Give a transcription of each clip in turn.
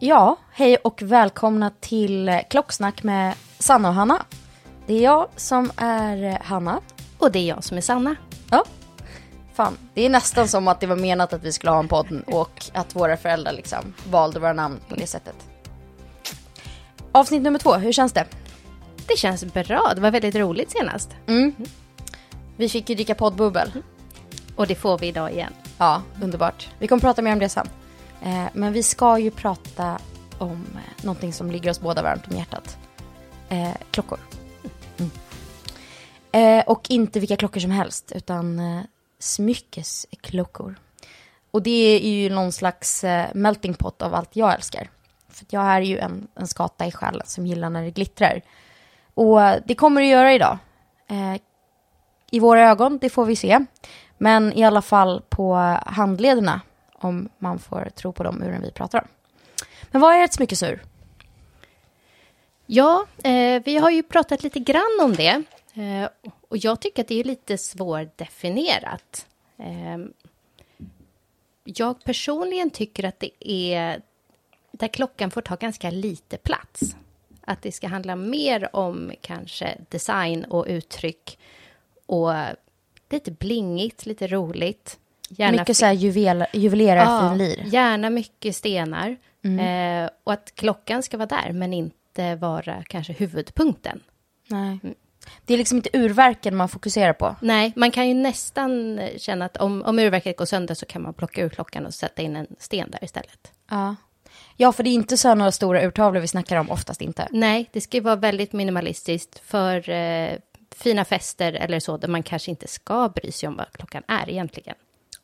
Ja, hej och välkomna till Klocksnack med Sanna och Hanna. Det är jag som är Hanna. Och det är jag som är Sanna. Ja, fan. Det är nästan som att det var menat att vi skulle ha en podd och att våra föräldrar liksom valde våra namn på det sättet. Avsnitt nummer två, hur känns det? Det känns bra. Det var väldigt roligt senast. Mm. Vi fick ju dricka poddbubbel. Och det får vi idag igen. Ja, underbart. Vi kommer prata mer om det sen. Eh, men vi ska ju prata om eh, någonting som ligger oss båda varmt om hjärtat. Eh, klockor. Mm. Eh, och inte vilka klockor som helst, utan eh, smyckesklockor. Och det är ju någon slags eh, melting pot av allt jag älskar. För jag är ju en, en skata i själen som gillar när det glittrar. Och eh, det kommer det göra idag. Eh, I våra ögon, det får vi se. Men i alla fall på handlederna om man får tro på de uren vi pratar om. Men vad är ett smyckesur? Ja, eh, vi har ju pratat lite grann om det. Eh, och jag tycker att det är lite svårdefinierat. Eh, jag personligen tycker att det är där klockan får ta ganska lite plats. Att det ska handla mer om kanske design och uttryck och lite blingigt, lite roligt. Gärna mycket så här juvel, juvelerarfinlir. Ja, gärna mycket stenar. Mm. Eh, och att klockan ska vara där, men inte vara kanske huvudpunkten. Nej. Mm. Det är liksom inte urverken man fokuserar på. Nej, man kan ju nästan känna att om, om urverket går sönder så kan man plocka ur klockan och sätta in en sten där istället. Ja, ja för det är inte så några stora urtavlor vi snackar om, oftast inte. Nej, det ska ju vara väldigt minimalistiskt för eh, fina fester eller så, där man kanske inte ska bry sig om vad klockan är egentligen.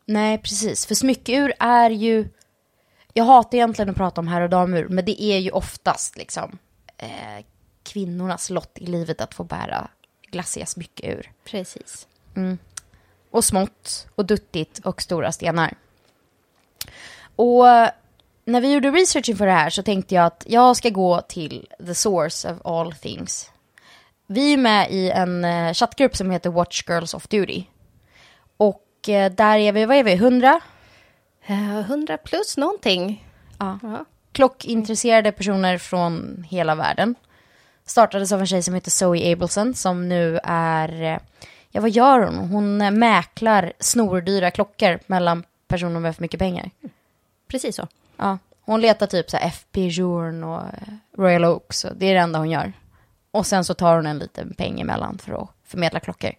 Nej, precis. För smyckeur är ju... Jag hatar egentligen att prata om herr och damur, men det är ju oftast liksom eh, kvinnornas lott i livet att få bära glassiga smyckeur. Precis. Mm. Och smått och duttigt och stora stenar. Och när vi gjorde research inför det här så tänkte jag att jag ska gå till the source of all things. Vi är med i en eh, chattgrupp som heter Watch Girls of Duty. Eh, där är vi, vad är vi, 100? Uh, 100 plus någonting. Ja. ja. Klockintresserade personer från hela världen. Startades av en tjej som heter Zoe Abelson som nu är, eh, ja vad gör hon? Hon mäklar snordyra klockor mellan personer med för mycket pengar. Precis så. Ja, hon letar typ så här FP Journ och Royal Oaks. Det är det enda hon gör. Och sen så tar hon en liten peng emellan för att förmedla klockor.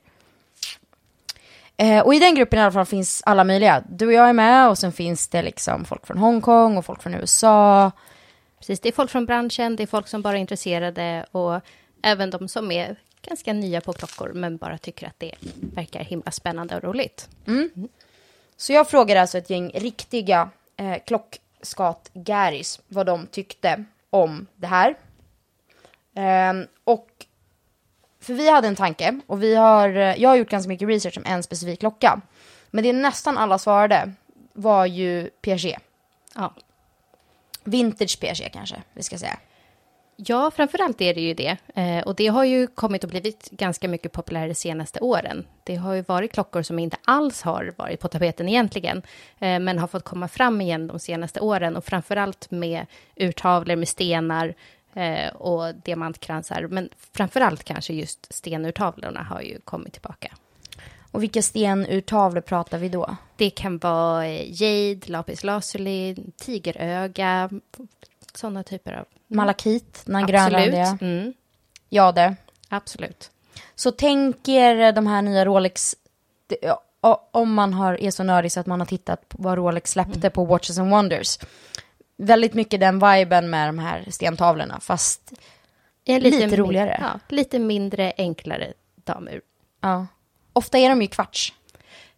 Eh, och i den gruppen i alla fall finns alla möjliga. Du och jag är med och sen finns det liksom folk från Hongkong och folk från USA. Precis, det är folk från branschen, det är folk som bara är intresserade och även de som är ganska nya på klockor men bara tycker att det verkar himla spännande och roligt. Mm. Så jag frågar alltså ett gäng riktiga eh, Garris vad de tyckte om det här. Ehm, och för vi hade en tanke och vi har, eh, jag har gjort ganska mycket research om en specifik klocka. Men det nästan alla svarade var ju Piaget. Ja. Vintage Piaget kanske vi ska säga. Ja, framförallt är det ju det. Eh, och det har ju kommit att blivit ganska mycket populärare de senaste åren. Det har ju varit klockor som inte alls har varit på tapeten egentligen, eh, men har fått komma fram igen de senaste åren och framförallt med urtavlor med stenar eh, och diamantkransar. Men framförallt kanske just stenurtavlorna har ju kommit tillbaka. Och vilka stenurtavlor pratar vi då? Det kan vara eh, jade, lapis lazuli, tigeröga, sådana typer av... Malakit, den Absolut. grönrandiga. Mm, Ja det. absolut. Så tänk er de här nya Rolex, om man har, är så nördig så att man har tittat på vad Rolex släppte på Watches and Wonders. Väldigt mycket den viben med de här stentavlorna, fast Lite min- roligare. Ja, lite mindre, enklare damur. ja. Ofta är de ju kvarts.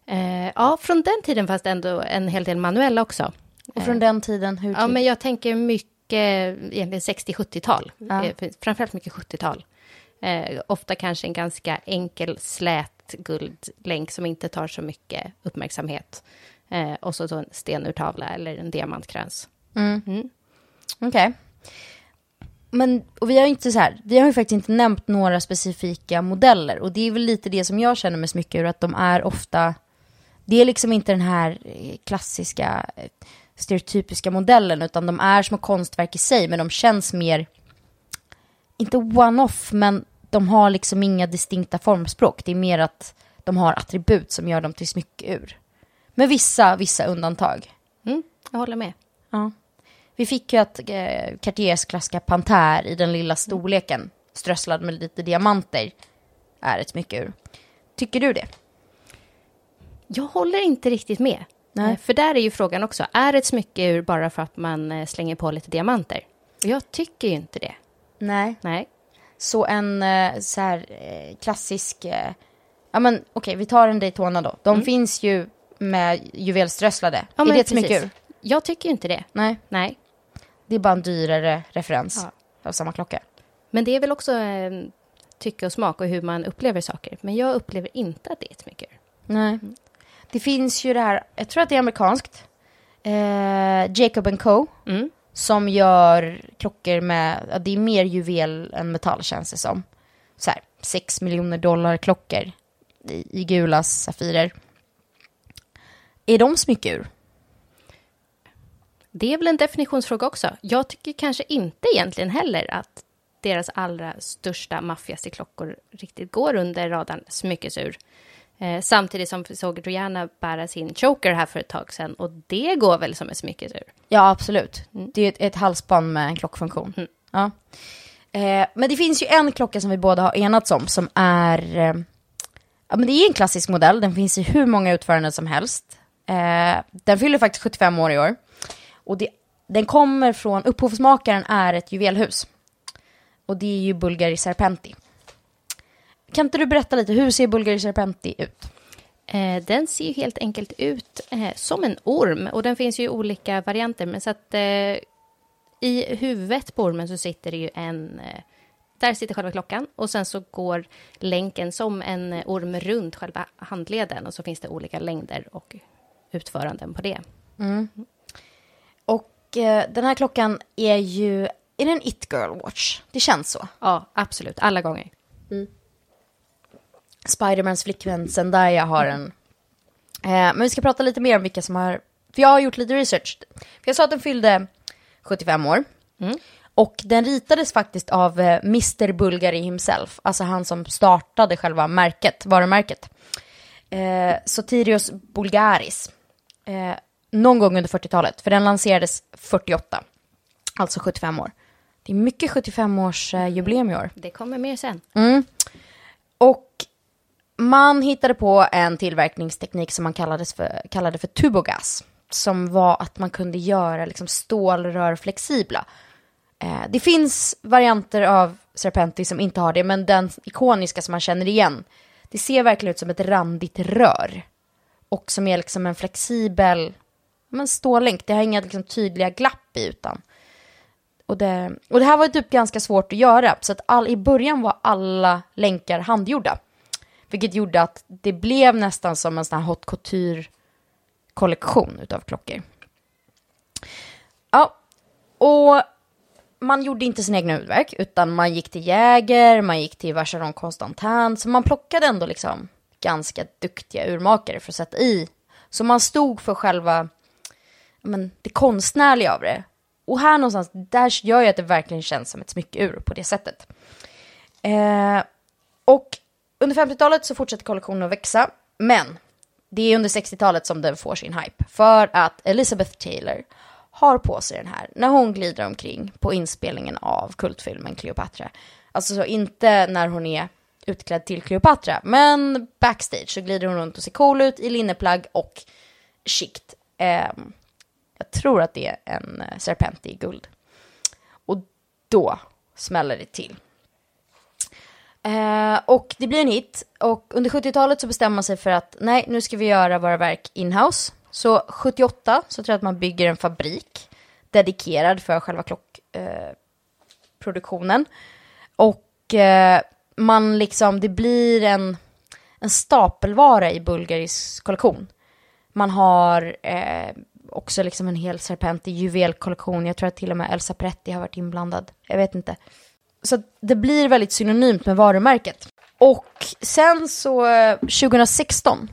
Eh, ja, från den tiden fast ändå en hel del manuella också. Och från den tiden, hur Ja, typ? men jag tänker mycket egentligen 60-70-tal. Ja. Eh, för- Framförallt mycket 70-tal. Eh, ofta kanske en ganska enkel slät guldlänk som inte tar så mycket uppmärksamhet. Eh, och så en stenurtavla eller en diamantkrans. Okej. Men, och vi har inte så här, vi har ju faktiskt inte nämnt några specifika modeller. Och det är väl lite det som jag känner med smyckor, att de är ofta, det är liksom inte den här eh, klassiska eh, stereotypiska modellen, utan de är små konstverk i sig, men de känns mer, inte one-off, men de har liksom inga distinkta formspråk. Det är mer att de har attribut som gör dem till smyckeur. Med vissa, vissa undantag. Mm, jag håller med. Ja. Vi fick ju att eh, Cartiers klassiska Panthère i den lilla storleken, strösslad med lite diamanter, är ett smyckeur. Tycker du det? Jag håller inte riktigt med. Nej. Eh, För där är ju frågan också, är ett smycke ur bara för att man eh, slänger på lite diamanter? Jag tycker ju inte det. Nej. Nej. Så en eh, så här klassisk, ja men okej vi tar en Daytona då. De finns ju med juvelströsslade. Ja, är det ett precis. smyckeur? Jag tycker ju inte det. Nej, Nej. Det är bara en dyrare referens Ja. av samma klocka. Men det är väl också eh, tycke och smak och hur man upplever saker. Men jag upplever inte att det är ett smycke. Nej. Det finns ju det här, jag tror att det är amerikanskt, eh, Jacob Co. Mm. som gör klockor med, ja, det är mer juvel än metall känns det som. Så här, 6 miljoner dollar klockor i, i gula safirer. Är de smyckeur? Det är väl en definitionsfråga också. Jag tycker kanske inte egentligen heller att deras allra största, maffigaste klockor riktigt går under radarn smyckesur. Eh, samtidigt som vi såg Rihanna bära sin choker här för ett tag sedan och det går väl som ett smyckesur. Ja, absolut. Det är ett, ett halsband med en klockfunktion. Ja. Eh, men det finns ju en klocka som vi båda har enats om som är... Eh, ja, men det är en klassisk modell. Den finns i hur många utföranden som helst. Eh, den fyller faktiskt 75 år i år. Och det, den kommer från... Upphovsmakaren är ett juvelhus. Och det är ju Bulgari Serpenti. Kan inte du berätta lite, hur ser Bulgari Serpenti ut? Eh, den ser ju helt enkelt ut eh, som en orm och den finns ju i olika varianter. Men så att eh, i huvudet på ormen så sitter det ju en... Eh, där sitter själva klockan och sen så går länken som en orm runt själva handleden och så finns det olika längder och utföranden på det. Och eh, den här klockan är ju... Är det en It Girl Watch? Det känns så. Ja, absolut. Alla gånger. Spidermans flickvän Zendaya har en. Eh, men vi ska prata lite mer om vilka som har... För jag har gjort lite research. För jag sa att den fyllde 75 år. Och den ritades faktiskt av eh, Mr Bulgari himself. Alltså han som startade själva märket, varumärket. Eh, Sotirios Bulgaris. Eh, någon gång under 40-talet. För den lanserades 48. Alltså 75 år. Det är mycket 75-årsjubileum i år. Det kommer mer sen. Och man hittade på en tillverkningsteknik som man kallades för, kallade för tubogas. Som var att man kunde göra liksom stålrör flexibla. Eh, det finns varianter av Serpenti som inte har det, men den ikoniska som man känner igen. Det ser verkligen ut som ett randigt rör. Och som är liksom en flexibel men stålänk. Det har inga liksom, tydliga glapp i utan. Och det, och det här var typ ganska svårt att göra. Så att all, i början var alla länkar handgjorda. Vilket gjorde att det blev nästan som en sån här haute couture-kollektion utav klockor. Ja, och man gjorde inte sina egna huvudverk, utan man gick till Jäger, man gick till Vacheron Constantin, så man plockade ändå liksom ganska duktiga urmakare för att sätta i. Så man stod för själva men, det konstnärliga av det. Och här någonstans, där gör ju att det verkligen känns som ett smyckeur på det sättet. Eh, och under 50-talet så fortsätter kollektionen att växa, men det är under 60-talet som den får sin hype. För att Elizabeth Taylor har på sig den här när hon glider omkring på inspelningen av kultfilmen Cleopatra. Alltså så inte när hon är utklädd till Cleopatra, men backstage så glider hon runt och ser cool ut i linneplagg och skikt. Eh, jag tror att det är en eh, serpent i guld. Och då smäller det till. Eh, och det blir en hit. Och under 70-talet så bestämmer man sig för att nej, nu ska vi göra våra verk inhouse. Så 78 så tror jag att man bygger en fabrik dedikerad för själva klockproduktionen. Eh, och eh, man liksom, det blir en, en stapelvara i Bulgaris kollektion. Man har eh, också liksom en hel serpent i juvelkollektion. Jag tror att till och med Elsa Pretti har varit inblandad. Jag vet inte. Så det blir väldigt synonymt med varumärket. Och sen så eh, 2016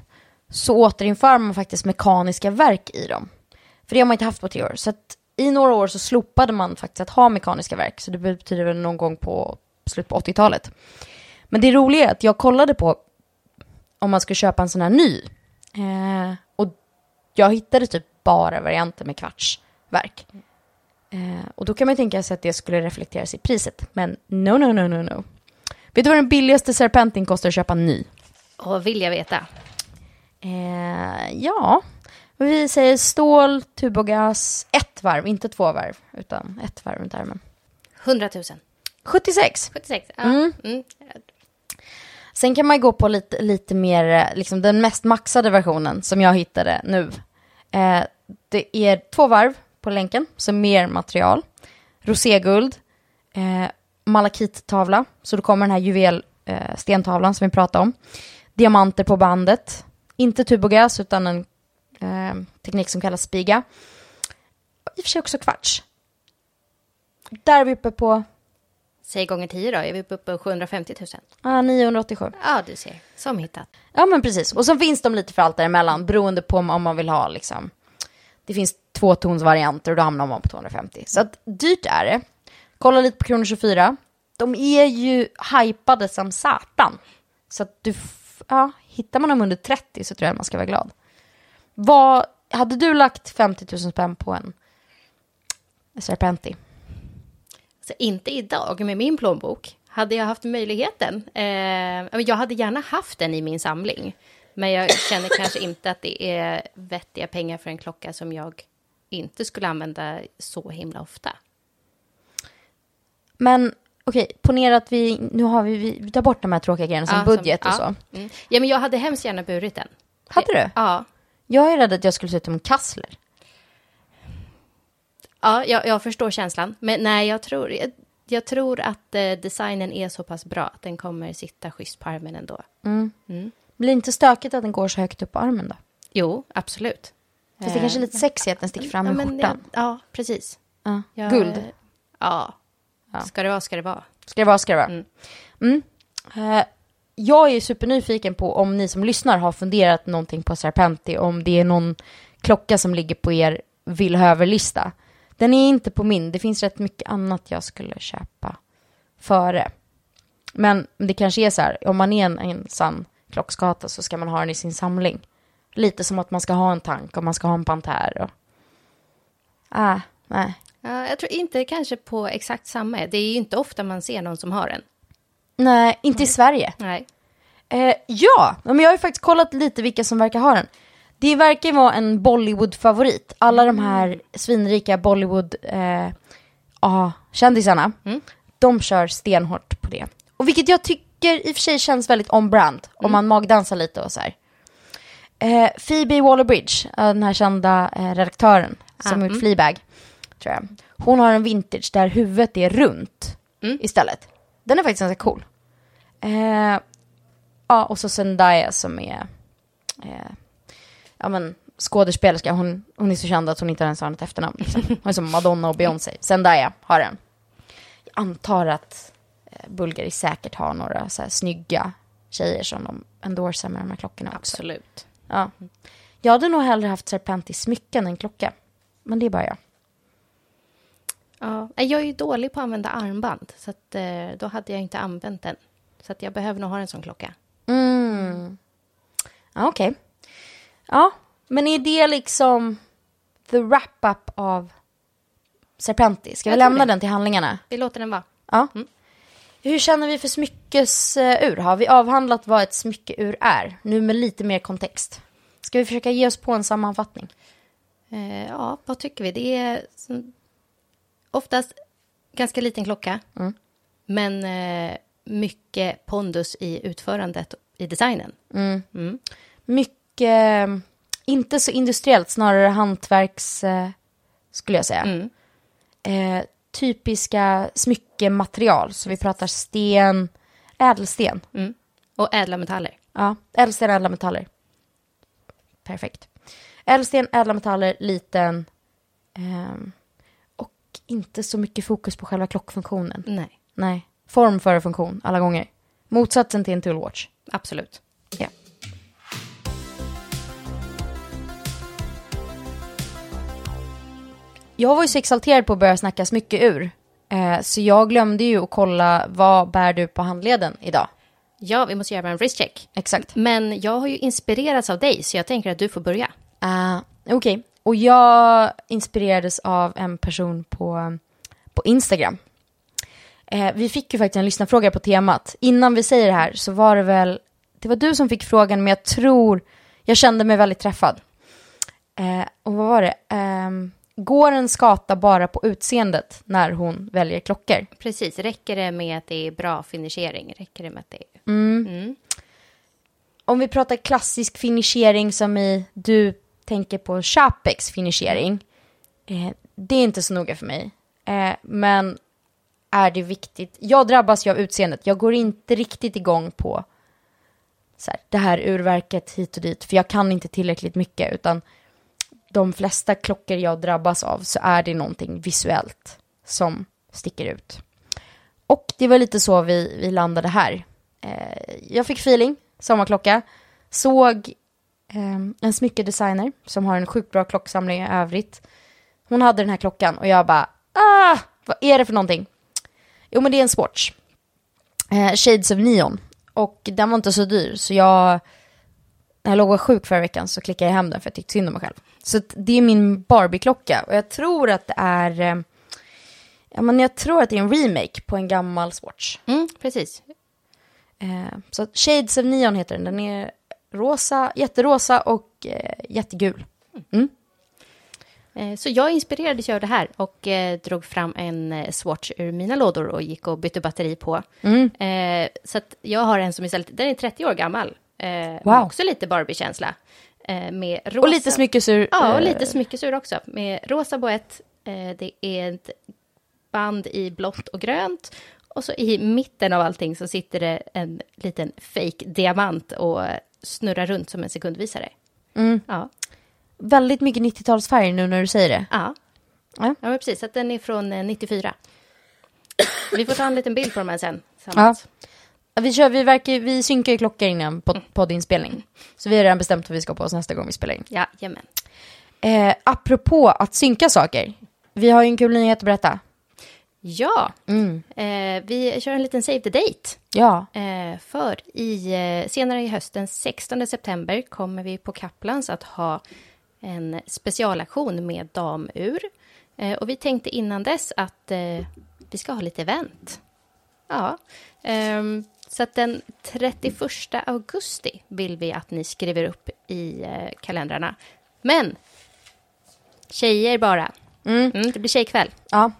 så återinför man faktiskt mekaniska verk i dem. För det har man inte haft på tre år. Så att i några år så slopade man faktiskt att ha mekaniska verk. Så det betyder väl någon gång på slutet på 80-talet. Men det roliga är att jag kollade på om man skulle köpa en sån här ny. Eh, och jag hittade typ bara varianter med kvartsverk. Eh, och då kan man tänka sig att det skulle reflekteras i priset. Men no, no, no, no, no. Vet du vad den billigaste Serpentin kostar att köpa ny? Och vill jag veta? Eh, ja, vi säger stål, tubogas, ett varv, inte två varv, utan ett varv runt armen. 100 000. 76. 76, ja. Mm. Mm. Sen kan man gå på lite, lite mer, liksom den mest maxade versionen som jag hittade nu. Eh, det är två varv på länken, så mer material. Roséguld, eh, malakittavla, så då kommer den här juvelstentavlan eh, som vi pratade om. Diamanter på bandet, inte tubogas utan en eh, teknik som kallas spiga. I och för sig också kvarts. Där är vi uppe på... Säg gånger 10 då, är vi uppe på 750 000? Ja, ah, 987. Ja, du ser. Som hittat. Ja, men precis. Och så finns de lite för allt däremellan, beroende på om man vill ha liksom... Det finns tvåtonsvarianter och då hamnar man på 250. Så att dyrt är det. Kolla lite på Kronor 24. De är ju hypade som satan. Så att du ja, hittar man dem under 30 så tror jag man ska vara glad. Vad, hade du lagt 50 000 spänn på en Serpenti? Alltså, inte idag med min plånbok. Hade jag haft möjligheten. Eh, jag hade gärna haft den i min samling. Men jag känner kanske inte att det är vettiga pengar för en klocka som jag inte skulle använda så himla ofta. Men okej, ponera att vi, nu har vi, vi tar bort de här tråkiga grejerna som ja, budget som, och ja. så. Mm. Ja, men jag hade hemskt gärna burit den. Hade du? Ja. Jag är rädd att jag skulle se ut som en kassler. Ja, jag, jag, förstår känslan. Men nej, jag tror, jag, jag tror att eh, designen är så pass bra att den kommer sitta schysst på armen ändå. Mm. Mm. Blir inte stökigt att den går så högt upp på armen då? Jo, absolut. Fast det är kanske lite sexigt att den sticker fram ja, i skjortan. Ja, ja precis. Ja. Jag, Guld. Ja, Ja. Ska det vara, ska det vara. Ska det vara, ska det vara. Mm. Mm. Uh, jag är supernyfiken på om ni som lyssnar har funderat någonting på Serpenti, om det är någon klocka som ligger på er vill lista Den är inte på min, det finns rätt mycket annat jag skulle köpa före. Men det kanske är så här, om man är en, en sann klockskata så ska man ha den i sin samling. Lite som att man ska ha en tank och man ska ha en Panter. Och... Ah, nej. Ja, jag tror inte kanske på exakt samma. Det är ju inte ofta man ser någon som har den. Nej, inte i Sverige. Nej. Eh, ja, men jag har ju faktiskt kollat lite vilka som verkar ha den. Det verkar vara en Bollywood-favorit. Alla mm. de här svinrika Bollywood-kändisarna, eh, mm. de kör stenhårt på det. Och vilket jag tycker i och för sig känns väldigt on-brand, mm. om man magdansar lite och så här. Eh, Phoebe Waller-Bridge, eh, den här kända eh, redaktören som Ah, gjort Fleabag, tror jag. Hon har en vintage där huvudet är runt istället. Den är faktiskt ganska cool. Eh, ja, och så Zendaya som är eh, ja, men, skådespelerska. Hon, hon är så känd att hon inte ens har ett efternamn. Liksom. Hon är som Madonna och Beyoncé. Zendaya har den. Jag antar att Bulgari säkert har några så här snygga tjejer som de endorsar med de här klockorna också. Absolut. Ja. Jag hade nog hellre haft Serpenti smycken än klocka. Men det är bara jag. Ja. Jag är ju dålig på att använda armband, så att, eh, då hade jag inte använt den. Så att jag behöver nog ha en sån klocka. Mm. Ja, okej. Ja, men är det liksom the wrap-up av Serpenti? Ska vi Jag tror lämna det. den till handlingarna? Vi låter den vara. Ja. Hur känner vi för smyckesur? Har vi avhandlat vad ett smyckeur är? Nu med lite mer kontext. Ska vi försöka ge oss på en sammanfattning? Eh, ja, vad tycker vi? Det är oftast ganska liten klocka, men eh, mycket pondus i utförandet, i designen. Mycket, eh, inte så industriellt, snarare hantverks, eh, skulle jag säga. Eh, typiska smyckematerial, så vi pratar sten, ädelsten. Mm. Och ädla metaller. Ja, ädelsten, ädla metaller. Perfekt. Ädelsten, ädla metaller, liten. ehm, och inte så mycket fokus på själva klockfunktionen. Nej, Nej, form före funktion alla gånger. Motsatsen till en toolwatch. absolut. Jag var ju så exalterad på att börja snacka smyckeur. Eh, så jag glömde ju att kolla vad bär du på handleden idag. Ja, vi måste göra en wristcheck. Exakt. Men jag har ju inspirerats av dig, så jag tänker att du får börja. Uh, Okej, och jag inspirerades av en person på, på Instagram. Eh, vi fick ju faktiskt en lyssnarfråga på temat. Innan vi säger det här så var det väl, det var du som fick frågan, men jag tror, jag kände mig väldigt träffad. Eh, och vad var det? Ehm, går en skata bara på utseendet när hon väljer klockor? Precis, räcker det med att det är bra finishering? Räcker det med att det är... Om vi pratar klassisk finishering som i du tänker på Chapex finishering. Eh, det är inte så noga för mig. Eh, men är det viktigt? Jag drabbas ju av utseendet. Jag går inte riktigt igång på så här, det här urverket hit och dit. För jag kan inte tillräckligt mycket. Utan de flesta klockor jag drabbas av så är det någonting visuellt som sticker ut. Och det var lite så vi, vi landade här. Eh, jag fick feeling, sommarklocka. Såg eh, en smyckedesigner som har en sjukt bra klocksamling i övrigt. Hon hade den här klockan och jag bara, ah, vad är det för någonting? Jo men det är en Swatch. Eh, Shades of Neon. Och den var inte så dyr så jag, när jag låg och var sjuk förra veckan så klickade jag hem den för jag tyckte synd om mig själv. Så det är min Barbie-klocka och jag tror att det är, eh, ja men jag tror att det är en remake på en gammal Swatch. Mm, precis. Eh, så Shades of Neon heter den. Den är rosa, jätterosa och eh, jättegul. Eh, Så jag inspirerades av det här och eh, drog fram en eh, Swatch ur mina lådor och gick och bytte batteri på. Eh, så jag har en som istället, den är 30 år gammal. Eh, Wow. också lite Barbie-känsla. Eh, med rosa. Och lite smyckesur. Ja, och eh, lite smyckesur också. Med rosa boett, eh, det är ett band i blått och grönt. Och så i mitten av allting så sitter det en liten fake diamant och snurrar runt som en sekundvisare. Mm. Ja, Väldigt mycket 90-talsfärg nu när du säger det. ja. Ja. ja precis. Att den är från eh, 94. Vi får ta en liten bild på de här sen. tillsammans. Vi, kör, vi, verkar, vi synkar ju klockor innan pod, poddinspelning. Så vi har redan bestämt vad vi ska på oss nästa gång vi spelar in. Ja, jamen. Eh, apropå att synka saker. Vi har ju en kul nyhet att berätta. Ja, Mm. eh, vi kör en liten save the date. Ja. Eh, för i, eh, senare i höst, den 16 september, kommer vi på Kaplans att ha en specialaktion med damur. Eh, och vi tänkte innan dess att eh, vi ska ha lite event. Ja, ehm, så att den 31 augusti vill vi att ni skriver upp i eh, kalendrarna. Men tjejer bara. Mm, det blir tjejkväll. ja.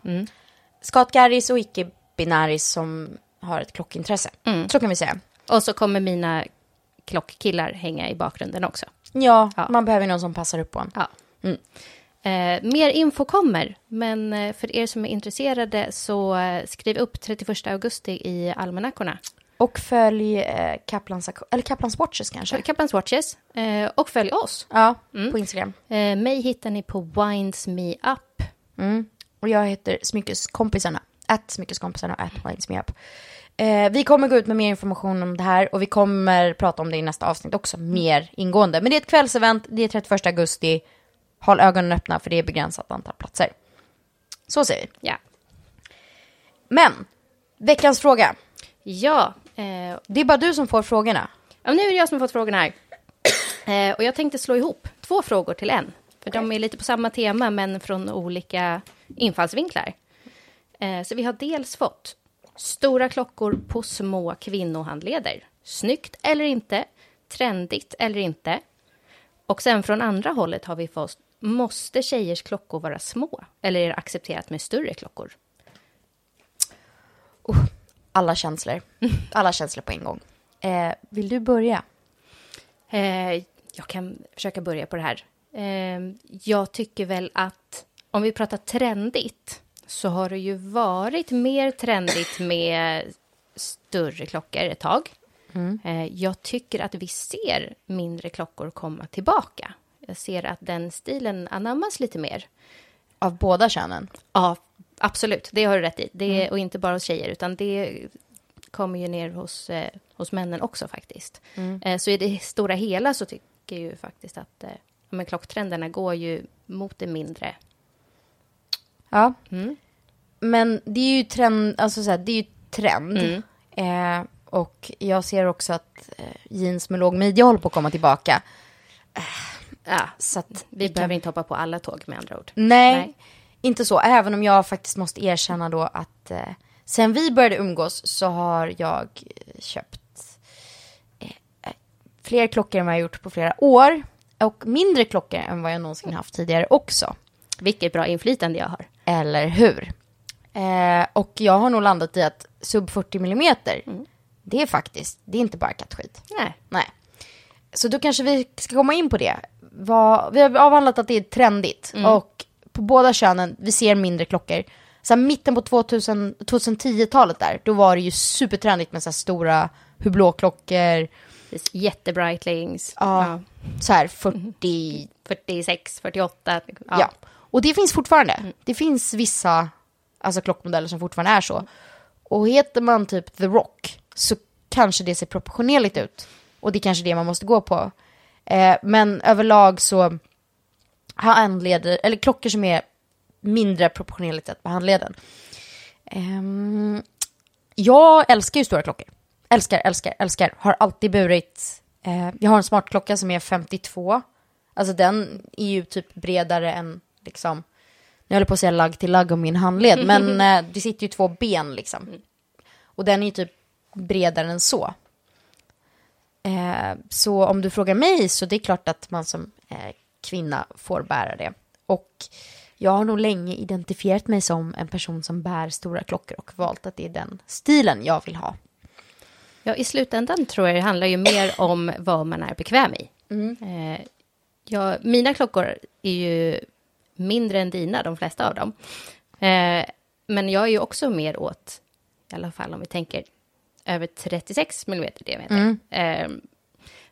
Skatgaris och icke-binäris som har ett klockintresse. Så kan vi säga. Och så kommer mina klockkillar hänga i bakgrunden också. Ja, Ja. man behöver någon som passar upp på en. Ja. Eh, mer info kommer, men eh, för er som är intresserade så eh, skriv upp 31 augusti i almanackorna. Och följ eh, Kaplans, eller Kaplans Watches kanske. Kaplans Watches. Eh, och följ oss. Ja, på Instagram. Eh, mig hittar ni på Winds Me Up. Mm. Och jag heter Smyckeskompisarna. Att Smyckeskompisarna och att Winds Me Up. Eh, vi kommer gå ut med mer information om det här och vi kommer prata om det i nästa avsnitt också, mer ingående. Men det är ett kvällsevent, det är 31 augusti. Håll ögonen öppna för det är begränsat antal platser. Så säger vi. Ja. Men, veckans fråga. Ja, eh, Det är bara du som får frågorna. ja, nu är det jag som har fått frågorna här. Eh, och jag tänkte slå ihop två frågor till en. För de är lite på samma tema, men från olika infallsvinklar. Eh, så vi har dels fått stora klockor på små kvinnohandleder. Snyggt eller inte? Trendigt eller inte? Och sen från andra hållet har vi fått Måste tjejers klockor vara små? Eller är det accepterat med större klockor? Alla känslor. Alla känslor på en gång. Eh, vill du börja? Eh, jag kan försöka börja på det här. Eh, jag tycker väl att om vi pratar trendigt så har det ju varit mer trendigt med större klockor ett tag. Eh, jag tycker att vi ser mindre klockor komma tillbaka. Jag ser att den stilen anammas lite mer. Av båda könen? Ja, absolut. Det har du rätt i. Det, Och inte bara hos tjejer, utan det kommer ju ner hos, eh, hos männen också faktiskt. Eh, så i det stora hela så tycker jag ju faktiskt att eh, men klocktrenderna går ju mot det mindre. Ja. Men det är ju trend, alltså så här, det är ju trend. Mm. Eh, och jag ser också att eh, jeans med låg midja håller på att komma tillbaka. Ja, Så vi kan- behöver inte hoppa på alla tåg med andra ord. Nej, Nej. Inte så. Även om jag faktiskt måste erkänna då att eh, sen vi började umgås så har jag eh, köpt eh, eh, fler klockor än vad jag gjort på flera år. Och mindre klockor än vad jag någonsin haft tidigare också. Vilket bra inflytande jag har. Eller hur? Eh, och jag har nog landat i att sub 40 millimeter, det är faktiskt, det är inte bara kattskit. Nej. Nej. Så då kanske vi ska komma in på det. Vad, vi har avhandlat att det är trendigt. Och på båda könen, vi ser mindre klockor. Sen mitten på 2000, 2010-talet där, då var det ju supertrendigt med så här stora hublåklockor. Precis. Jättebreitlings. Ja. Så här 40, 46, 48. Ja. Och det finns fortfarande. Det finns vissa alltså, klockmodeller som fortfarande är så. Och heter man typ The Rock så kanske det ser proportionerligt ut. Och det är kanske det man måste gå på. Eh, men överlag så handleder, eller klockor som är mindre proportionerligt på handleden. Ehm, jag älskar ju stora klockor. Älskar, älskar, älskar. Har alltid burit. Eh, jag har en smartklocka som är 52. Alltså den är ju typ bredare än liksom. Jag håller på att säga lagg till lagg om min handled. Men eh, det sitter ju två ben liksom. Och den är ju typ bredare än så. Eh, så om du frågar mig så det är klart att man som eh, kvinna får bära det. Och jag har nog länge identifierat mig som en person som bär stora klockor och valt att det är den stilen jag vill ha. Ja, i slutändan tror jag det handlar ju mer om vad man är bekväm i. Eh, ja, mina klockor är ju mindre än dina, de flesta av dem. Eh, men jag är ju också mer åt, i alla fall om vi tänker över 36 mm diameter. Eh,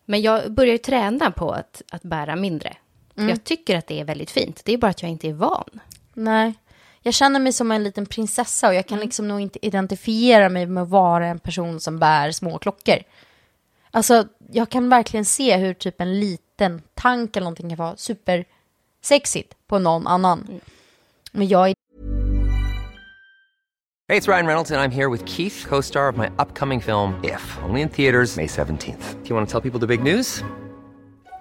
men jag börjar ju träna på att, att bära mindre. Jag tycker att det är väldigt fint. Det är bara att jag inte är van. Nej. Jag känner mig som en liten prinsessa och jag kan liksom nog inte identifiera mig med att vara en person som bär små klockor. Alltså, jag kan verkligen se hur typ en liten tank eller någonting kan vara supersexigt på någon annan. Men jag är Hey, it's Ryan Reynolds, and I'm here with Keith, co star of my upcoming film, If, only in theaters, May 17th. Do you want to tell people the big news?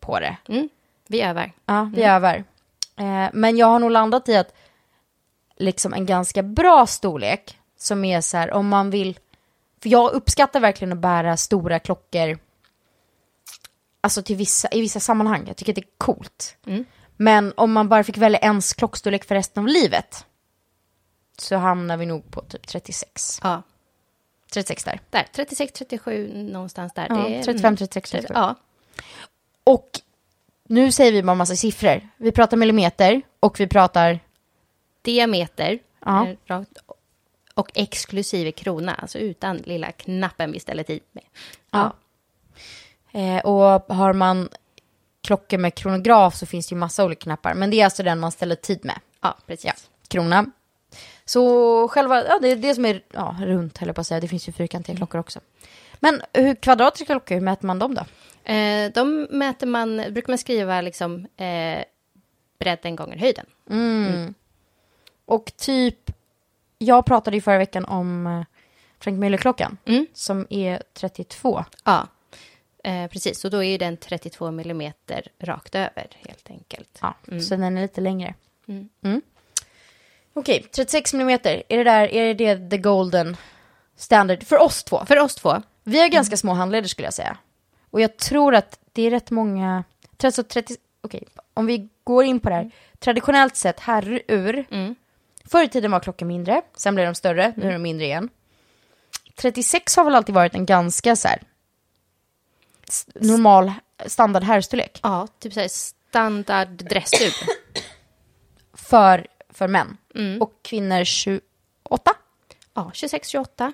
på det. Vi övar. Ja, vi övar. Eh, men jag har nog landat i att liksom en ganska bra storlek som är så här om man vill, för jag uppskattar verkligen att bära stora klockor, alltså till vissa, i vissa sammanhang, jag tycker det är coolt. Men om man bara fick välja ens klockstorlek för resten av livet så hamnar vi nog på typ 36. Ja, 36 där. där. 36, 37, någonstans där. Ja, Det är- 35, 36, 37. Ja, Och nu säger vi bara massa siffror. Vi pratar millimeter och vi pratar diameter. Ja. eh, rakt, och exklusive krona, alltså utan lilla knappen vi ställer tid med. Ja. Eh, och har man klockor med kronograf så finns det ju massa olika knappar. Men det är alltså den man ställer tid med. Ja, precis. Ja, krona. Så själva, ja det är det som är ja, runt höll jag på att säga. Det finns ju fyrkantiga klockor också. Men hur kvadratiska klockor, hur mäter man dem då? Eh, de mäter man, brukar man skriva liksom eh, bredden gånger höjden. Och typ, jag pratade ju förra veckan om eh, Frank Müller-klockan. Mm. Som är 32. Ja, eh, precis. Och då är ju den 32 millimeter rakt över, helt enkelt. Ja, så den är lite längre. Mm. Mm. Okej, 36 millimeter. Är det där, är det the golden standard för oss två? För oss två, Vi har ganska små handleder skulle jag säga. Och jag tror att det är rätt många, alltså 30, okej, om vi går in på det här. Traditionellt sett herrur, Mm. förr i tiden var klockor mindre, sen blev de större, nu är de mindre igen. 36 har väl alltid varit en ganska så här normal standard herrstorlek ja, typ så här standard dressur. för, för män. Mm. Och kvinnor 28. Ja, 26, 28.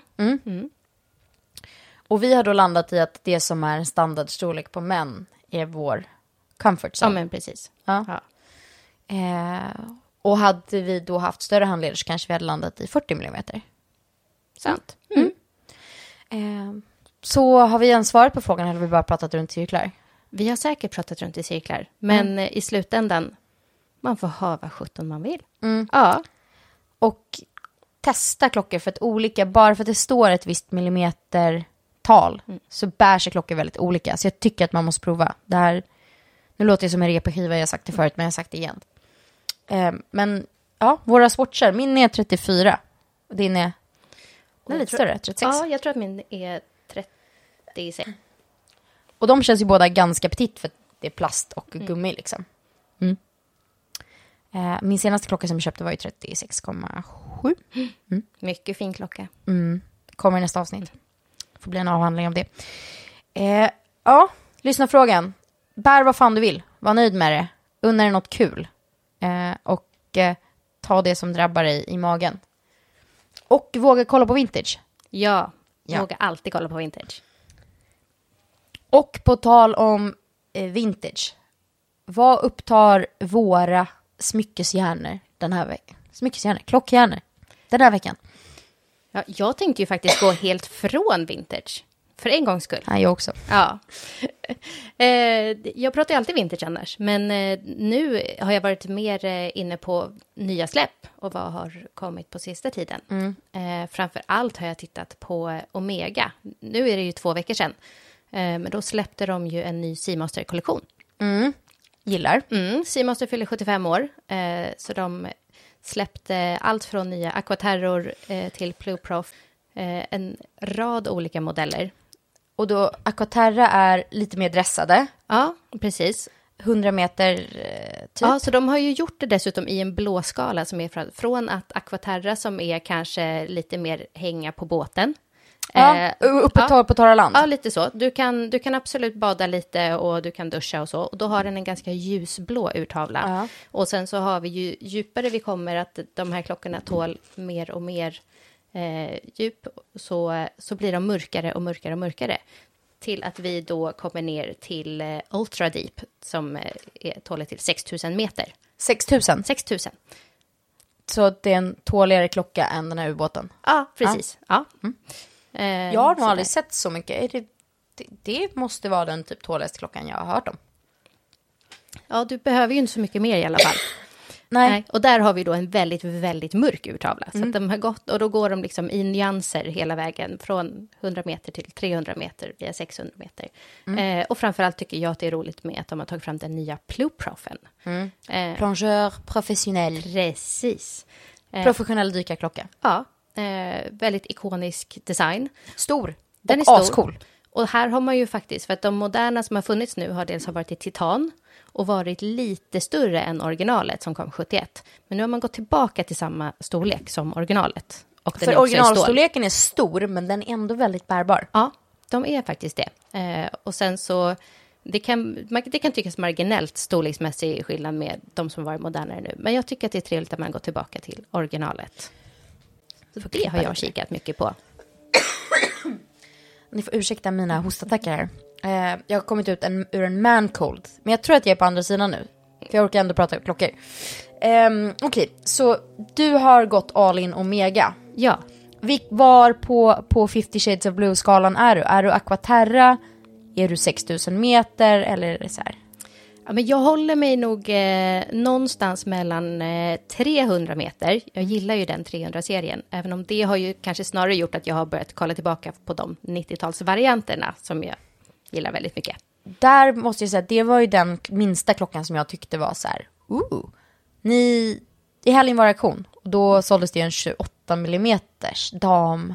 Och vi har då landat i att det som är en standardstorlek på män är vår comfort Ja, zone. men precis. Ja. Ja. Eh, och hade vi då haft större handleder så kanske vi hade landat i 40 millimeter. Sant. Eh, så har vi ens svarat på frågan eller har vi bara pratat runt cirklar? Vi har säkert pratat runt i cirklar, men eh, i slutändan, man får ha vad sjutton man vill. Ja, Och testa klockor för att olika, bara för att det står ett visst millimetertal så bär sig klockor väldigt olika. Så jag tycker att man måste prova. Det här, nu låter det som en repeskiva, jag har sagt det förut men jag har sagt det igen. Eh, men ja, våra swatchar, min är 34. Och din är, den är lite tror- större, 36. ja, jag tror att min är 36. Och de känns ju båda ganska petit för det är plast och gummi liksom. Mm. Eh, min senaste klocka som jag köpte var ju 36,7. Mycket fin klocka. Kommer i nästa avsnitt. Får bli en avhandling av det. Eh, ja, lyssna frågan. Bär vad fan du vill. Var nöjd med det. Unna dig något kul. Eh, och eh, ta det som drabbar dig i magen. Och våga kolla på vintage. Ja, Ja. våga alltid kolla på vintage. Och på tal om eh, vintage. Vad upptar våra smyckeshjärnor den här veckan? Smyckeshjärnor, klockhjärnor. Den här veckan. Ja, jag tänkte ju faktiskt gå helt från vintage. För en gångs skull. Nej, jag också. Ja. Eh, jag pratar ju alltid vintage annars, men eh, nu har jag varit mer eh, inne på nya släpp och vad har kommit på sista tiden. Eh, framför allt har jag tittat på Omega. Nu är det ju två veckor sedan, men då släppte de ju en ny Seamaster-kollektion. Gillar. Mm, Seamaster fyller 75 år, så de släppte allt från nya Aquaterror eh, till Blue Prof. Eh, en rad olika modeller. Och då Aquaterra är lite mer dressade. Ja, precis. 100 meter eh, typ. Ja, så de har ju gjort det dessutom i en blå skala som är från, från att Aquaterra som är kanske lite mer hänga på båten. Ja, Eh, uppe ja. på torra land. Ja, lite så. Du kan, du kan absolut bada lite och du kan duscha och så. Och då har den en ganska ljusblå urtavla. Ja. Och sen så har vi ju djupare vi kommer att de här klockorna tål mer och mer eh, djup så, så blir de mörkare och mörkare och mörkare. till att vi då kommer ner till eh, Ultra Deep som eh, är tålig till 6000 meter. 6000. 6000. Så det är en tåligare klocka än den här ubåten. Ja, precis. Ja. Eh, Jag har nog aldrig sett så mycket. Det, det, det måste vara den typ tåligaste klockan jag har hört om. Ja, du behöver ju inte så mycket mer i alla fall. Nej. Och där har vi då en väldigt, väldigt mörk urtavla. Så att de har gått, och då går de liksom i nyanser hela vägen från 100 meter till 300 meter via 600 meter. Eh, och framförallt tycker jag att det är roligt med att de har tagit fram den nya Pluprofen. Eh, Plongeur professionell. precis. Eh, Professionell dykarklocka. ja, eh, väldigt ikonisk design. Stor. Den och är stor. ascool. Och här har man ju faktiskt, för att de moderna som har funnits nu har dels har varit i titan och varit lite större än originalet som kom 71. Men nu har man gått tillbaka till samma storlek som originalet. Och För originalstorleken är stor, men den är ändå väldigt bärbar. Ja, de är faktiskt det. Eh, och sen så, det kan, det kan tyckas marginellt storleksmässig skillnad med de som varit modernare nu. Men jag tycker att det är trevligt att man går tillbaka till originalet. Så det har jag kikat mycket på. Ni får ursäkta mina hostattacker här. Eh, jag har kommit ut en, ur en man cold. Men jag tror att jag är på andra sidan nu. För jag orkar ändå prata klockor. Um, Okej, så du har gått all in omega. Ja, Vilk, var på, på 50 shades of blue-skalan är du? Är du aquaterra? Är du 6000 meter? Eller är det så här? Ja, men jag håller mig nog eh, någonstans mellan eh, 300 meter. Jag gillar ju den 300-serien, även om det har ju kanske snarare gjort att jag har börjat kolla tillbaka på de 90-talsvarianterna som jag gillar väldigt mycket. Där måste jag säga att det var ju den minsta klockan som jag tyckte var så här. Ooh. Ni, i helgen var auktion. Och då såldes det en 28 mm dam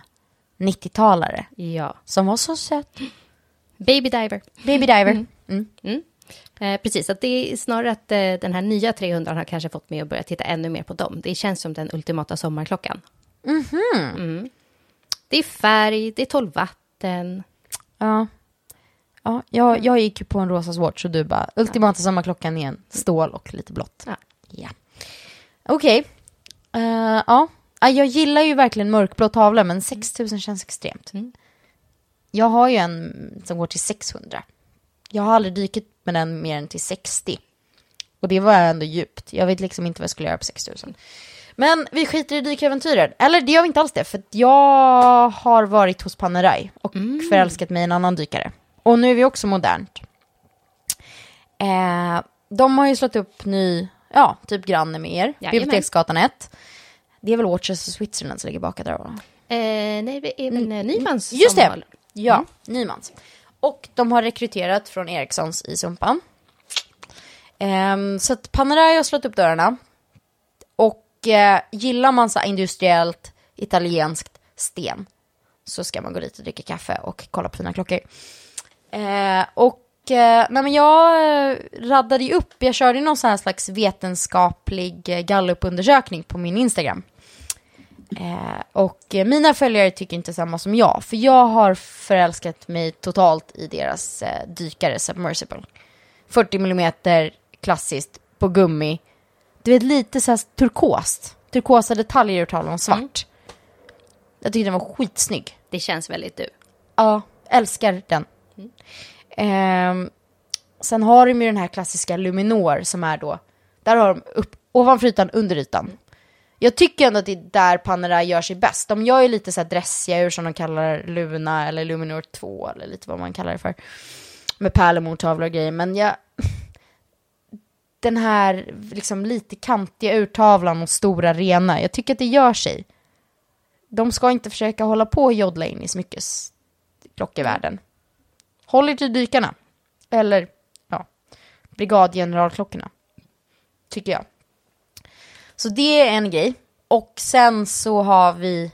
90-talare. Ja. Som var så söt. Baby Diver. Baby diver. Mm. Eh, precis, att det är snarare att eh, den här nya 300 har kanske fått mig att börja titta ännu mer på dem. Det känns som den ultimata sommarklockan. Mm. Det är färg, det är 12 vatten. Ja. Ja, jag, jag gick ju på en rosa swatch och du bara, ultimata sommarklockan är en stål och lite blått. Ja. Ja. Okej. Eh, ja. Ja, Jag gillar ju verkligen mörkblå tavlor, men 6000 känns extremt. Mm. Jag har ju en som går till 600. Jag har aldrig dykit med den mer än till 60. Och det var ändå djupt. Jag vet liksom inte vad jag skulle göra på 6000. Men vi skiter i dykäventyren. Eller det gör vi inte alls det, för jag har varit hos Panerai och förälskat mig i en annan dykare. Och nu är vi också modernt. Eh, de har ju slått upp ny, ja, typ granne med er. Jajamän. Biblioteksgatan 1. Det är väl Watches of Switzerland som ligger bak där? Eh, nej, det är väl eh, Nymans Just det! Ja, Nymans. Och de har rekryterat från Ericssons i Sumpan. Um, ehm, så att Panerai har slått upp dörrarna. Och uh, gillar man så här industriellt italienskt sten så ska man gå dit och dricka kaffe och kolla på fina klockor. Uh, och eh, nej men jag eh, raddade ju upp, jag körde någon sån här slags vetenskaplig gallupundersökning på min Instagram. Eh, och eh, mina följare tycker inte samma som jag, för jag har förälskat mig totalt i deras eh, dykare Submersible. 40 mm klassiskt på gummi. Du vet lite så här turkost. Turkosa detaljer ur tavlan och svart. Jag tyckte den var skitsnygg. Det känns väldigt du. Ja, älskar den. Ehm, sen har de ju den här klassiska Luminor som är då, där har de upp, ovanför ytan, under ytan. Jag tycker ändå att det är där Panerai gör sig bäst. De gör ju lite så här dressiga ur som de kallar Luna eller Luminor 2 eller lite vad man kallar det för. Med pärlemortavlor och grejer, men jag... Den här liksom lite kantiga urtavlan och stora rena, jag tycker att det gör sig. De ska inte försöka hålla på och joddla in i smyckesklockevärlden. Håll er till dykarna. Eller, ja, brigadgeneralklockorna. Tycker jag. Så det är en grej. Och sen så har vi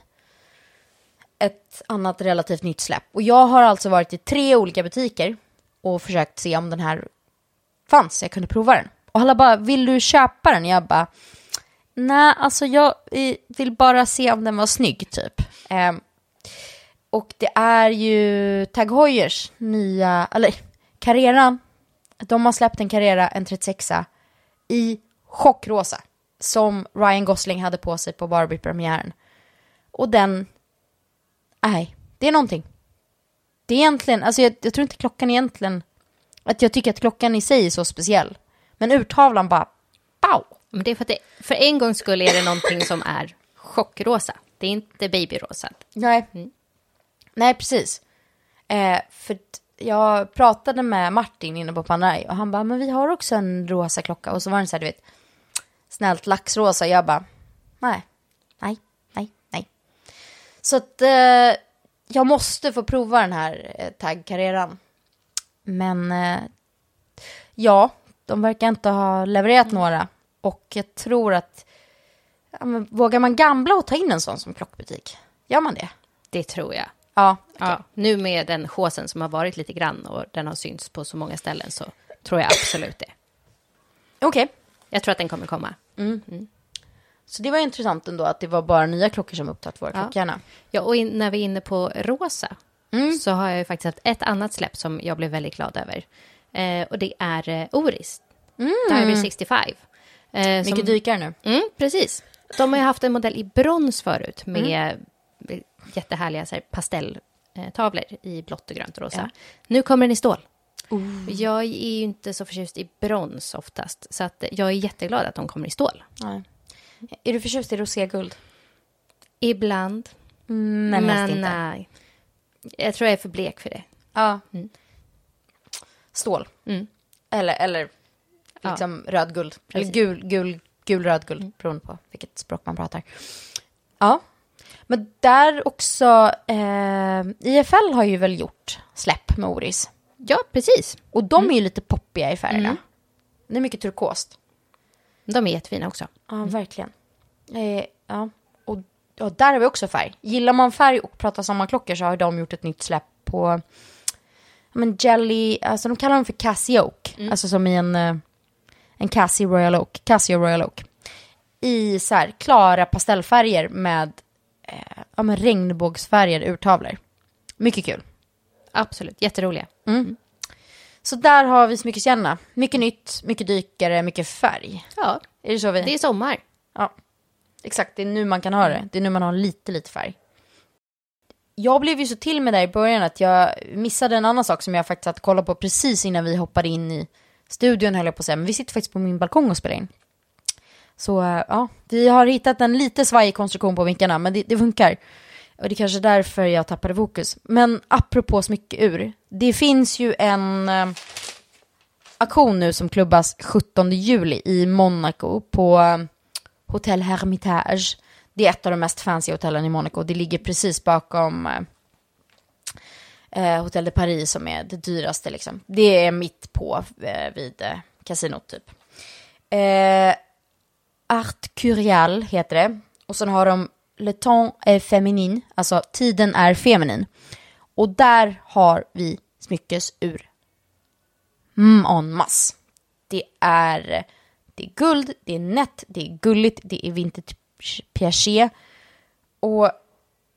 ett annat relativt nytt släpp. Och jag har alltså varit i tre olika butiker och försökt se om den här fanns, jag kunde prova den. Och alla bara, vill du köpa den? Jag bara, nej, alltså jag eh, vill bara se om den var snygg typ. Eh, och det är ju Tag Heuers nya, eller Carrera. De har släppt en Carrera, en 36a, i chockrosa. Som Ryan Gosling hade på sig på Barbie-premiären. Och den, nej, det är någonting. Det är egentligen, alltså jag, jag tror inte klockan egentligen, att jag tycker att klockan i sig är så speciell. Men urtavlan bara, pow! Men det är för att det, för en gång skulle är det någonting som är chockrosa. Det är inte babyrosa. Nej. Nej, precis. Eh, för jag pratade med Martin inne på Panerai och han bara, men vi har också en rosa klocka. Och så var den så här, du vet, snällt laxrosa. Jag bara, nej, nej, nej, nej. Så att eh, jag måste få prova den här eh, taggkarriären. Men eh, ja, de verkar inte ha levererat några. Och jag tror att, ja, men, vågar man gambla och ta in en sån som klockbutik? Gör man det? Det tror jag. Ja, Ja, nu med den håsen som har varit lite grann och den har synts på så många ställen så tror jag absolut det. okej. Jag tror att den kommer komma. Så det var intressant ändå att det var bara nya klockor som upptagit våra Ja. klockhjärna. Ja, och in, när vi är inne på rosa så har jag ju faktiskt haft ett annat släpp som jag blev väldigt glad över. Eh, och det är eh, Oris, Diver 65. Eh, Mycket som, dykare nu. Mm, precis. De har ju haft en modell i brons förut med eh, jättehärliga så här, pastelltavlor i blått och grönt och rosa. Nu kommer den i stål. Jag är ju inte så förtjust i brons oftast, så att jag är jätteglad att de kommer i stål. Nej. Är du förtjust i roséguld? Ibland, Mm, men helst inte. nej. Jag tror jag är för blek för det. Ja. Stål. Mm. Eller, eller liksom rödguld. Eller gul, gul, gul rödguld, beroende på vilket språk man pratar. Ja. Men där också, eh, IFL har ju väl gjort släpp med Oris. Ja, precis. Och de är ju lite poppiga i färgerna. Det är mycket turkost. De är jättefina också. Ja, verkligen. Eh, ja. Och, och där har vi också färg. Gillar man färg och pratar samma klockor så har de gjort ett nytt släpp på men Jelly, alltså de kallar dem för Cassie Oak. Alltså som i en, eh, en Cassie Royal Oak. Casio Royal Oak. I så här klara pastellfärger med eh, ja, men regnbågsfärgade urtavlor. Mycket kul. Absolut, jätteroliga. Så där har vi smyckeskärnorna. Mycket nytt, mycket dykare, mycket färg. Ja, Är det så vi... det är sommar. Ja, exakt. Det är nu man kan ha det. Det är nu man har lite, lite färg. Jag blev ju så till med där i början att jag missade en annan sak som jag faktiskt hade kollat på precis innan vi hoppade in i studion höll jag på att säga. Men vi sitter faktiskt på min balkong och spelar in. Så eh, ja, vi har hittat en lite svajig konstruktion på vinkarna, men det, det funkar. Och det är kanske därför jag tappade fokus. Men apropå smyckeur, det finns ju en eh, aktion nu som klubbas 17 juli i Monaco på eh, Hotel Hermitage. Det är ett av de mest fancy hotellen i Monaco. Det ligger precis bakom eh, eh, Hotel de Paris som är det dyraste. Liksom. Det är mitt på eh, vid eh, kasinot typ. Eh, Art Curial heter det. Och sen har de Le temps est féminin, alltså tiden är feminin. Och där har vi smyckesur. Mm, en masse. Det är, det är guld, det är nätt, det är gulligt, det är vintage piaget. Och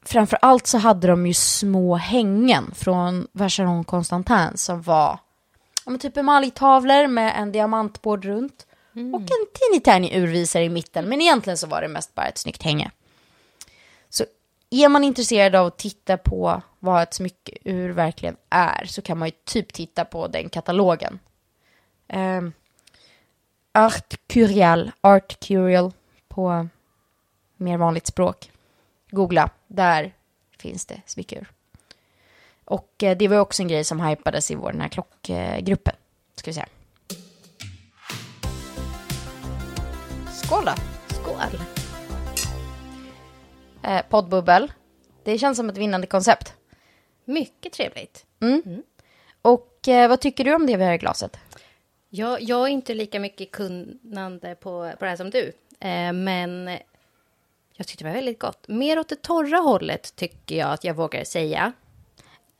framför allt så hade de ju små hängen från Vacheron Constantin som var ja, typ emaljtavlor med en diamantbord runt. Och en teeny tiny urvisare i mitten. Men egentligen så var det mest bara ett snyggt hänge. Är man intresserad av att titta på vad ett smyckeur verkligen är så kan man ju typ titta på den katalogen. Um, Art Curial, Art Curial på mer vanligt språk. Googla, där finns det smyckeur. Och eh, det var också en grej som hypades i vår den här klockgruppen. Ska vi säga. Skål då! Skål! Eh, poddbubbel. Det känns som ett vinnande koncept. Mycket trevligt. Och eh, vad tycker du om det vi har i glaset? Jag, jag är inte lika mycket kunnande på, på det här som du. Eh, men jag tyckte det var väldigt gott. Mer åt det torra hållet tycker jag att jag vågar säga.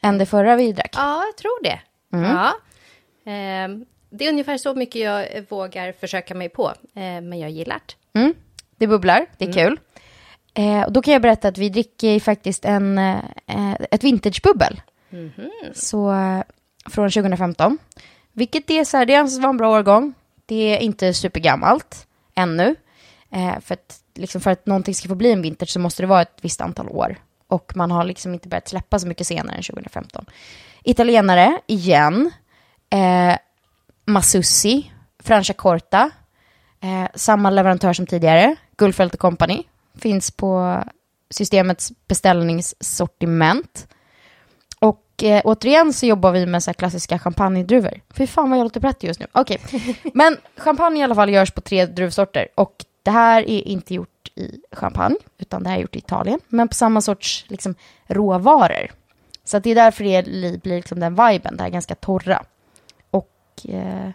Än det förra vi drack? Ja, jag tror det. Ja. Eh, det är ungefär så mycket jag vågar försöka mig på. Eh, men jag gillar det. Mm. Det bubblar, det är kul. Eh, och då kan jag berätta att vi dricker faktiskt en, eh, ett vintagebubbel. Så eh, från 2015. Vilket är så här, det anses vara en bra årgång. Det är inte supergammalt ännu. Eh, för, att, liksom för att någonting ska få bli en vintage så måste det vara ett visst antal år. och man har liksom inte börjat släppa så mycket senare än 2015. Italienare, igen. Eh, Masussi, Franciacorta, eh, samma leverantör som tidigare, Gullfelt Company, finns på systemets beställningssortiment. Och eh, återigen så jobbar vi med så här klassiska champagnedruvor. Fy fan vad jag låter brett just nu. Okej, men champagne i alla fall görs på tre druvsorter. Och det här är inte gjort i champagne, utan det här är gjort i Italien. Men på samma sorts liksom, råvaror. Så det är därför det blir liksom den viben, det här ganska torra. Och eh,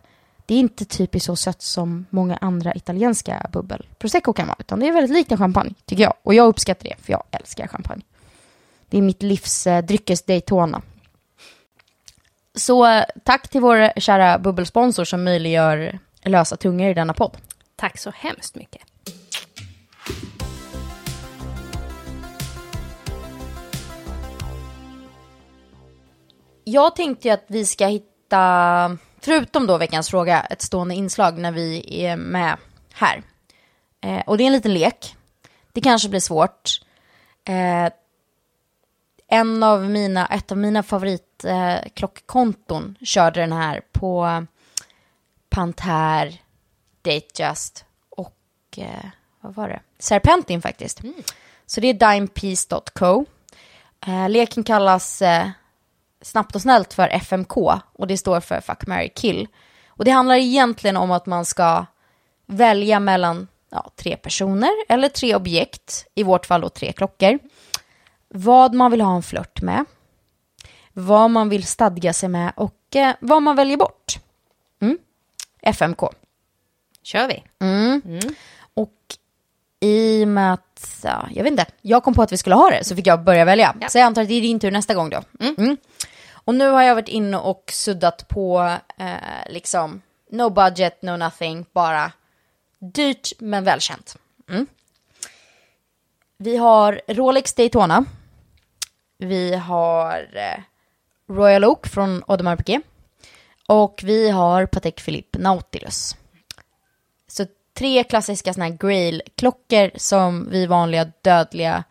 det är inte typiskt så sött som många andra italienska bubbel prosecco kan vara, utan det är väldigt likt en champagne, tycker jag. Och jag uppskattar det, för jag älskar champagne. Det är mitt livs eh, dryckes Daytona. Så tack till vår kära bubbelsponsor som möjliggör lösa tungor i denna podd. Tack så hemskt mycket. Jag tänkte ju att vi ska hitta, förutom då veckans fråga, ett stående inslag när vi är med här. Eh, och det är en liten lek. Det kanske blir svårt. Eh, en av mina, ett av mina favoritklockkonton eh, körde den här på Panther, Datejust och eh, vad var det? Serpentin faktiskt. Mm. Så det är dimepiece.co. Eh, leken kallas eh, snabbt och snällt för FMK och det står för Fuck, Mary Kill. Och det handlar egentligen om att man ska välja mellan ja, tre personer eller tre objekt, i vårt fall då tre klockor. Vad man vill ha en flört med, vad man vill stadga sig med och eh, vad man väljer bort. Mm. FMK. Kör vi. Mm. Mm. I och med att, ja, jag vet inte, jag kom på att vi skulle ha det så fick jag börja välja. Ja. Så jag antar att det är din tur nästa gång då. Mm. mm. Och nu har jag varit inne och suddat på eh, liksom no budget, no nothing, bara dyrt men välkänt. Mm. Vi har Rolex Daytona. Vi har eh, Royal Oak från Audemars Piguet. Och vi har Patek Philippe Nautilus. Tre klassiska såna här Grail-klockor som vi vanliga dödliga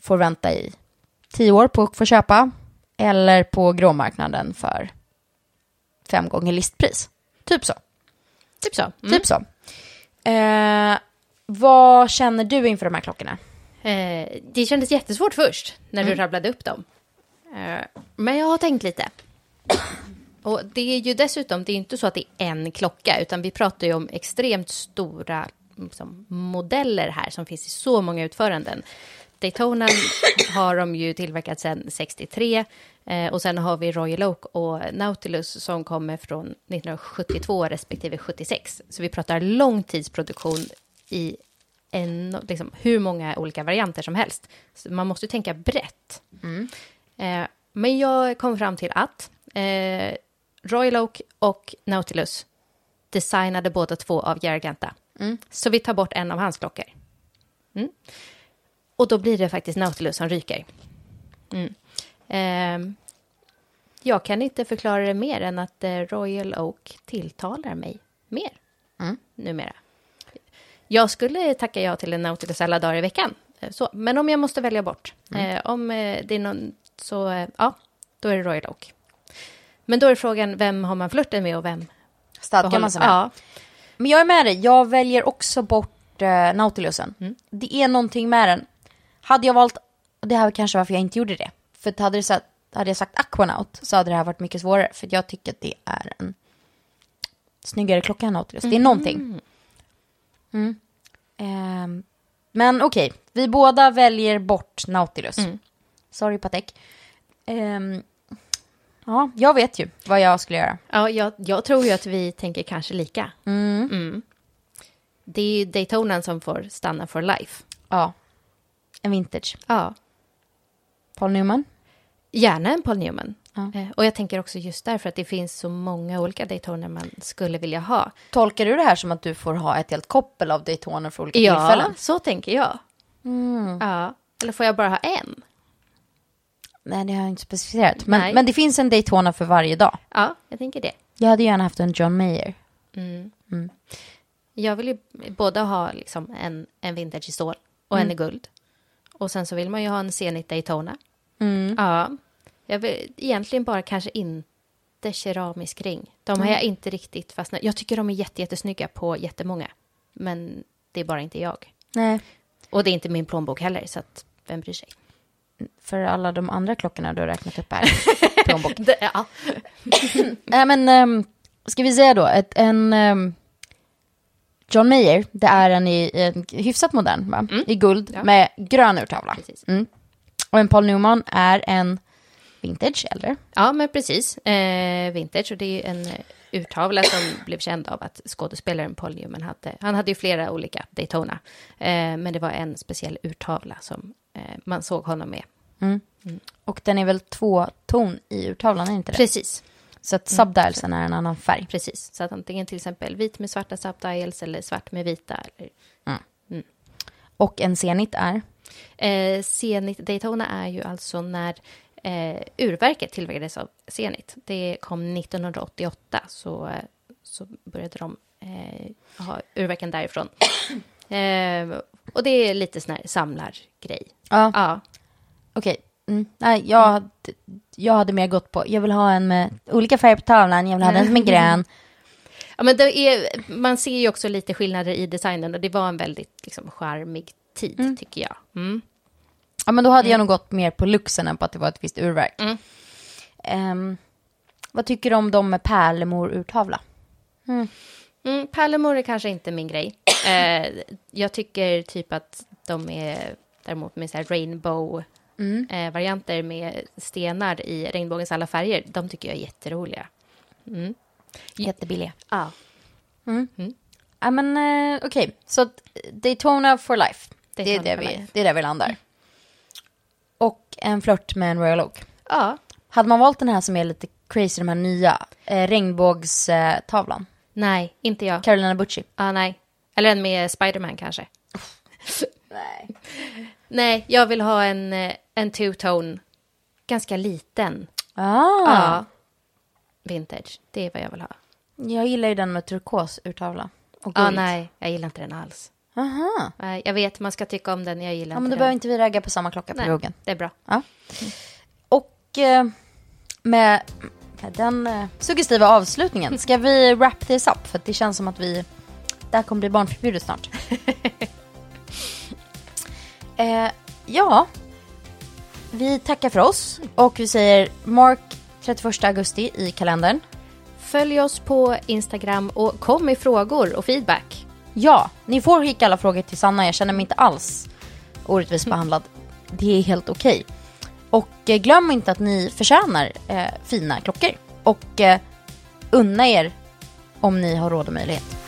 får vänta i tio år på att få köpa. Eller på gråmarknaden för fem gånger listpris. Typ så. Typ så. Mm. Typ så. Eh, vad känner du inför de här klockorna? Eh, det kändes jättesvårt först när mm. du rabblade upp dem. Eh, men jag har tänkt lite. Och det är ju dessutom, det är inte så att det är en klocka, utan vi pratar ju om extremt stora liksom, modeller här som finns i så många utföranden. Daytona har de ju tillverkat sedan 63 eh, och sen har vi Royal Oak och Nautilus som kommer från 1972 respektive 76. Så vi pratar långtidsproduktion i en, liksom, hur många olika varianter som helst. Så man måste ju tänka brett. Mm. Eh, men jag kom fram till att eh, Royal Oak och Nautilus designade båda två av Garganta. Mm. Så vi tar bort en av hans klockor. Mm. Och då blir det faktiskt Nautilus som ryker. Mm. Eh, jag kan inte förklara det mer än att eh, Royal Oak tilltalar mig mer mm. numera. Jag skulle tacka ja till en Nautilus alla dagar i veckan. Eh, så, men om jag måste välja bort, mm. eh, om eh, det är någon, så ja, då är det Royal Oak. Men då är frågan, vem har man flörten med och vem stadgar man sig med? Ja. Men jag är med dig, jag väljer också bort eh, Nautilusen. Mm. Det är någonting med den. Hade jag valt, det här är kanske varför jag inte gjorde det. För hade, det sagt, hade jag sagt Aquanaut så hade det här varit mycket svårare. För jag tycker att det är en snyggare klocka än Nautilus. Mm. Det är någonting. Mm. Um, men okej, okay. vi båda väljer bort Nautilus. Mm. Sorry Patek. Um, ja, jag vet ju vad jag skulle göra. Ja, jag, jag tror ju att vi tänker kanske lika. Mm. Mm. Det är ju Daytonan som får stanna for life. Ja, en vintage. Ja. Paul Newman? Gärna en Paul Newman. Ja. Eh, och jag tänker också just därför att det finns så många olika Daytoner man skulle vilja ha. Tolkar du det här som att du får ha ett helt koppel av Daytoner för olika ja, tillfällen? Ja, så tänker jag. Mm. Ja. Eller får jag bara ha en? Nej, det har jag inte specificerat. Men, men det finns en Daytona för varje dag. Ja, jag tänker det. Jag hade gärna haft en John Mayer. Mm. Mm. Jag vill ju både ha liksom en, en vintage i stål och mm. en i guld. Och sen så vill man ju ha en Zenit Daytona. Mm. Ja. Jag vill egentligen bara kanske inte keramisk ring. De har jag inte riktigt fastnat. Jag tycker de är jätte, jättesnygga på jättemånga. Men det är bara inte jag. Nej, Och det är inte min plånbok heller, så att vem bryr sig? För alla de andra klockorna du har räknat upp här. Plånbok. Det, ja. Nej men, um, ska vi säga då, ett, en ehm, John Mayer, det är en, i, en hyfsat modern, va? I guld Ja. med grön urtavla. Mm. Och en Paul Newman är en vintage, eller? ja, men precis. Eh, vintage, och det är en urtavla som blev känd av att skådespelaren Paul Newman hade. Han hade ju flera olika Daytona, eh, men det var en speciell urtavla som eh, man såg honom med. Och den är väl två ton i urtavlan, är inte det? Precis. Så att subdialsen är en annan färg. Precis, så att antingen till exempel vit med svarta subdials eller svart med vita. Eller, Och en Zenit är? eh, Zenit Daytona är ju alltså när eh, urverket tillverkades av Zenit. Det kom 1988, så, eh, så började de eh, ha urverken därifrån. eh, och det är lite sån här samlargrej. Ja. Ja, Okej. Mm. Nej, jag, jag hade mer gått på, jag vill ha en med olika färger på tavlan, jag vill ha den som är grön. ja men det är, man ser ju också lite skillnader i designen och det var en väldigt liksom, charmig tid, tycker jag. Mm. Ja, men då hade jag nog gått mer på luxen än på att det var ett visst urverk. Mm. Ehm, vad tycker du om de med pärlemor-urtavla? Mm, pärlemor är kanske inte min grej. Eh, jag tycker typ att de är däremot med så här rainbow-varianter med stenar i regnbågens alla färger. De tycker jag är jätteroliga. Jättebilliga. Ja. Ja, men eh, okej. Så att Daytona for life. det, är Daytona det, vi, life. det är där vi landar. Och en flört med en Royal Oak. ja. Hade man valt den här som är lite crazy, de här nya, eh, regnbågstavlan. Nej, inte jag. Carolina Bucci. Ja, nej. Eller en med Spiderman kanske. Nej. Nej, jag vill ha en, eh, en two-tone. Ganska liten. Ah, Ja. Vintage. Det är vad jag vill ha. Jag gillar ju den med turkos urtavla. Och Ja, guld. nej. Jag gillar inte den alls. Aha. Nej, Jag vet, man ska tycka om den. Jag gillar Ja, men då den. behöver inte vi ragga på samma klocka på Nej, krogen. det är bra. Ja. Och eh, med, med den eh, suggestiva avslutningen ska vi wrap this up för det känns som att vi, det här kommer bli barnförbjudet snart. eh, ja, vi tackar för oss och vi säger mark 31 augusti i kalendern. Följ oss på Instagram och kom med frågor och feedback. Ja, ni får skicka alla frågor till Sanna. Jag känner mig inte alls orättvist behandlad. Det är helt okej. Och eh, glöm inte att ni förtjänar eh, fina klockor. Och eh, unna er om ni har råd och möjlighet.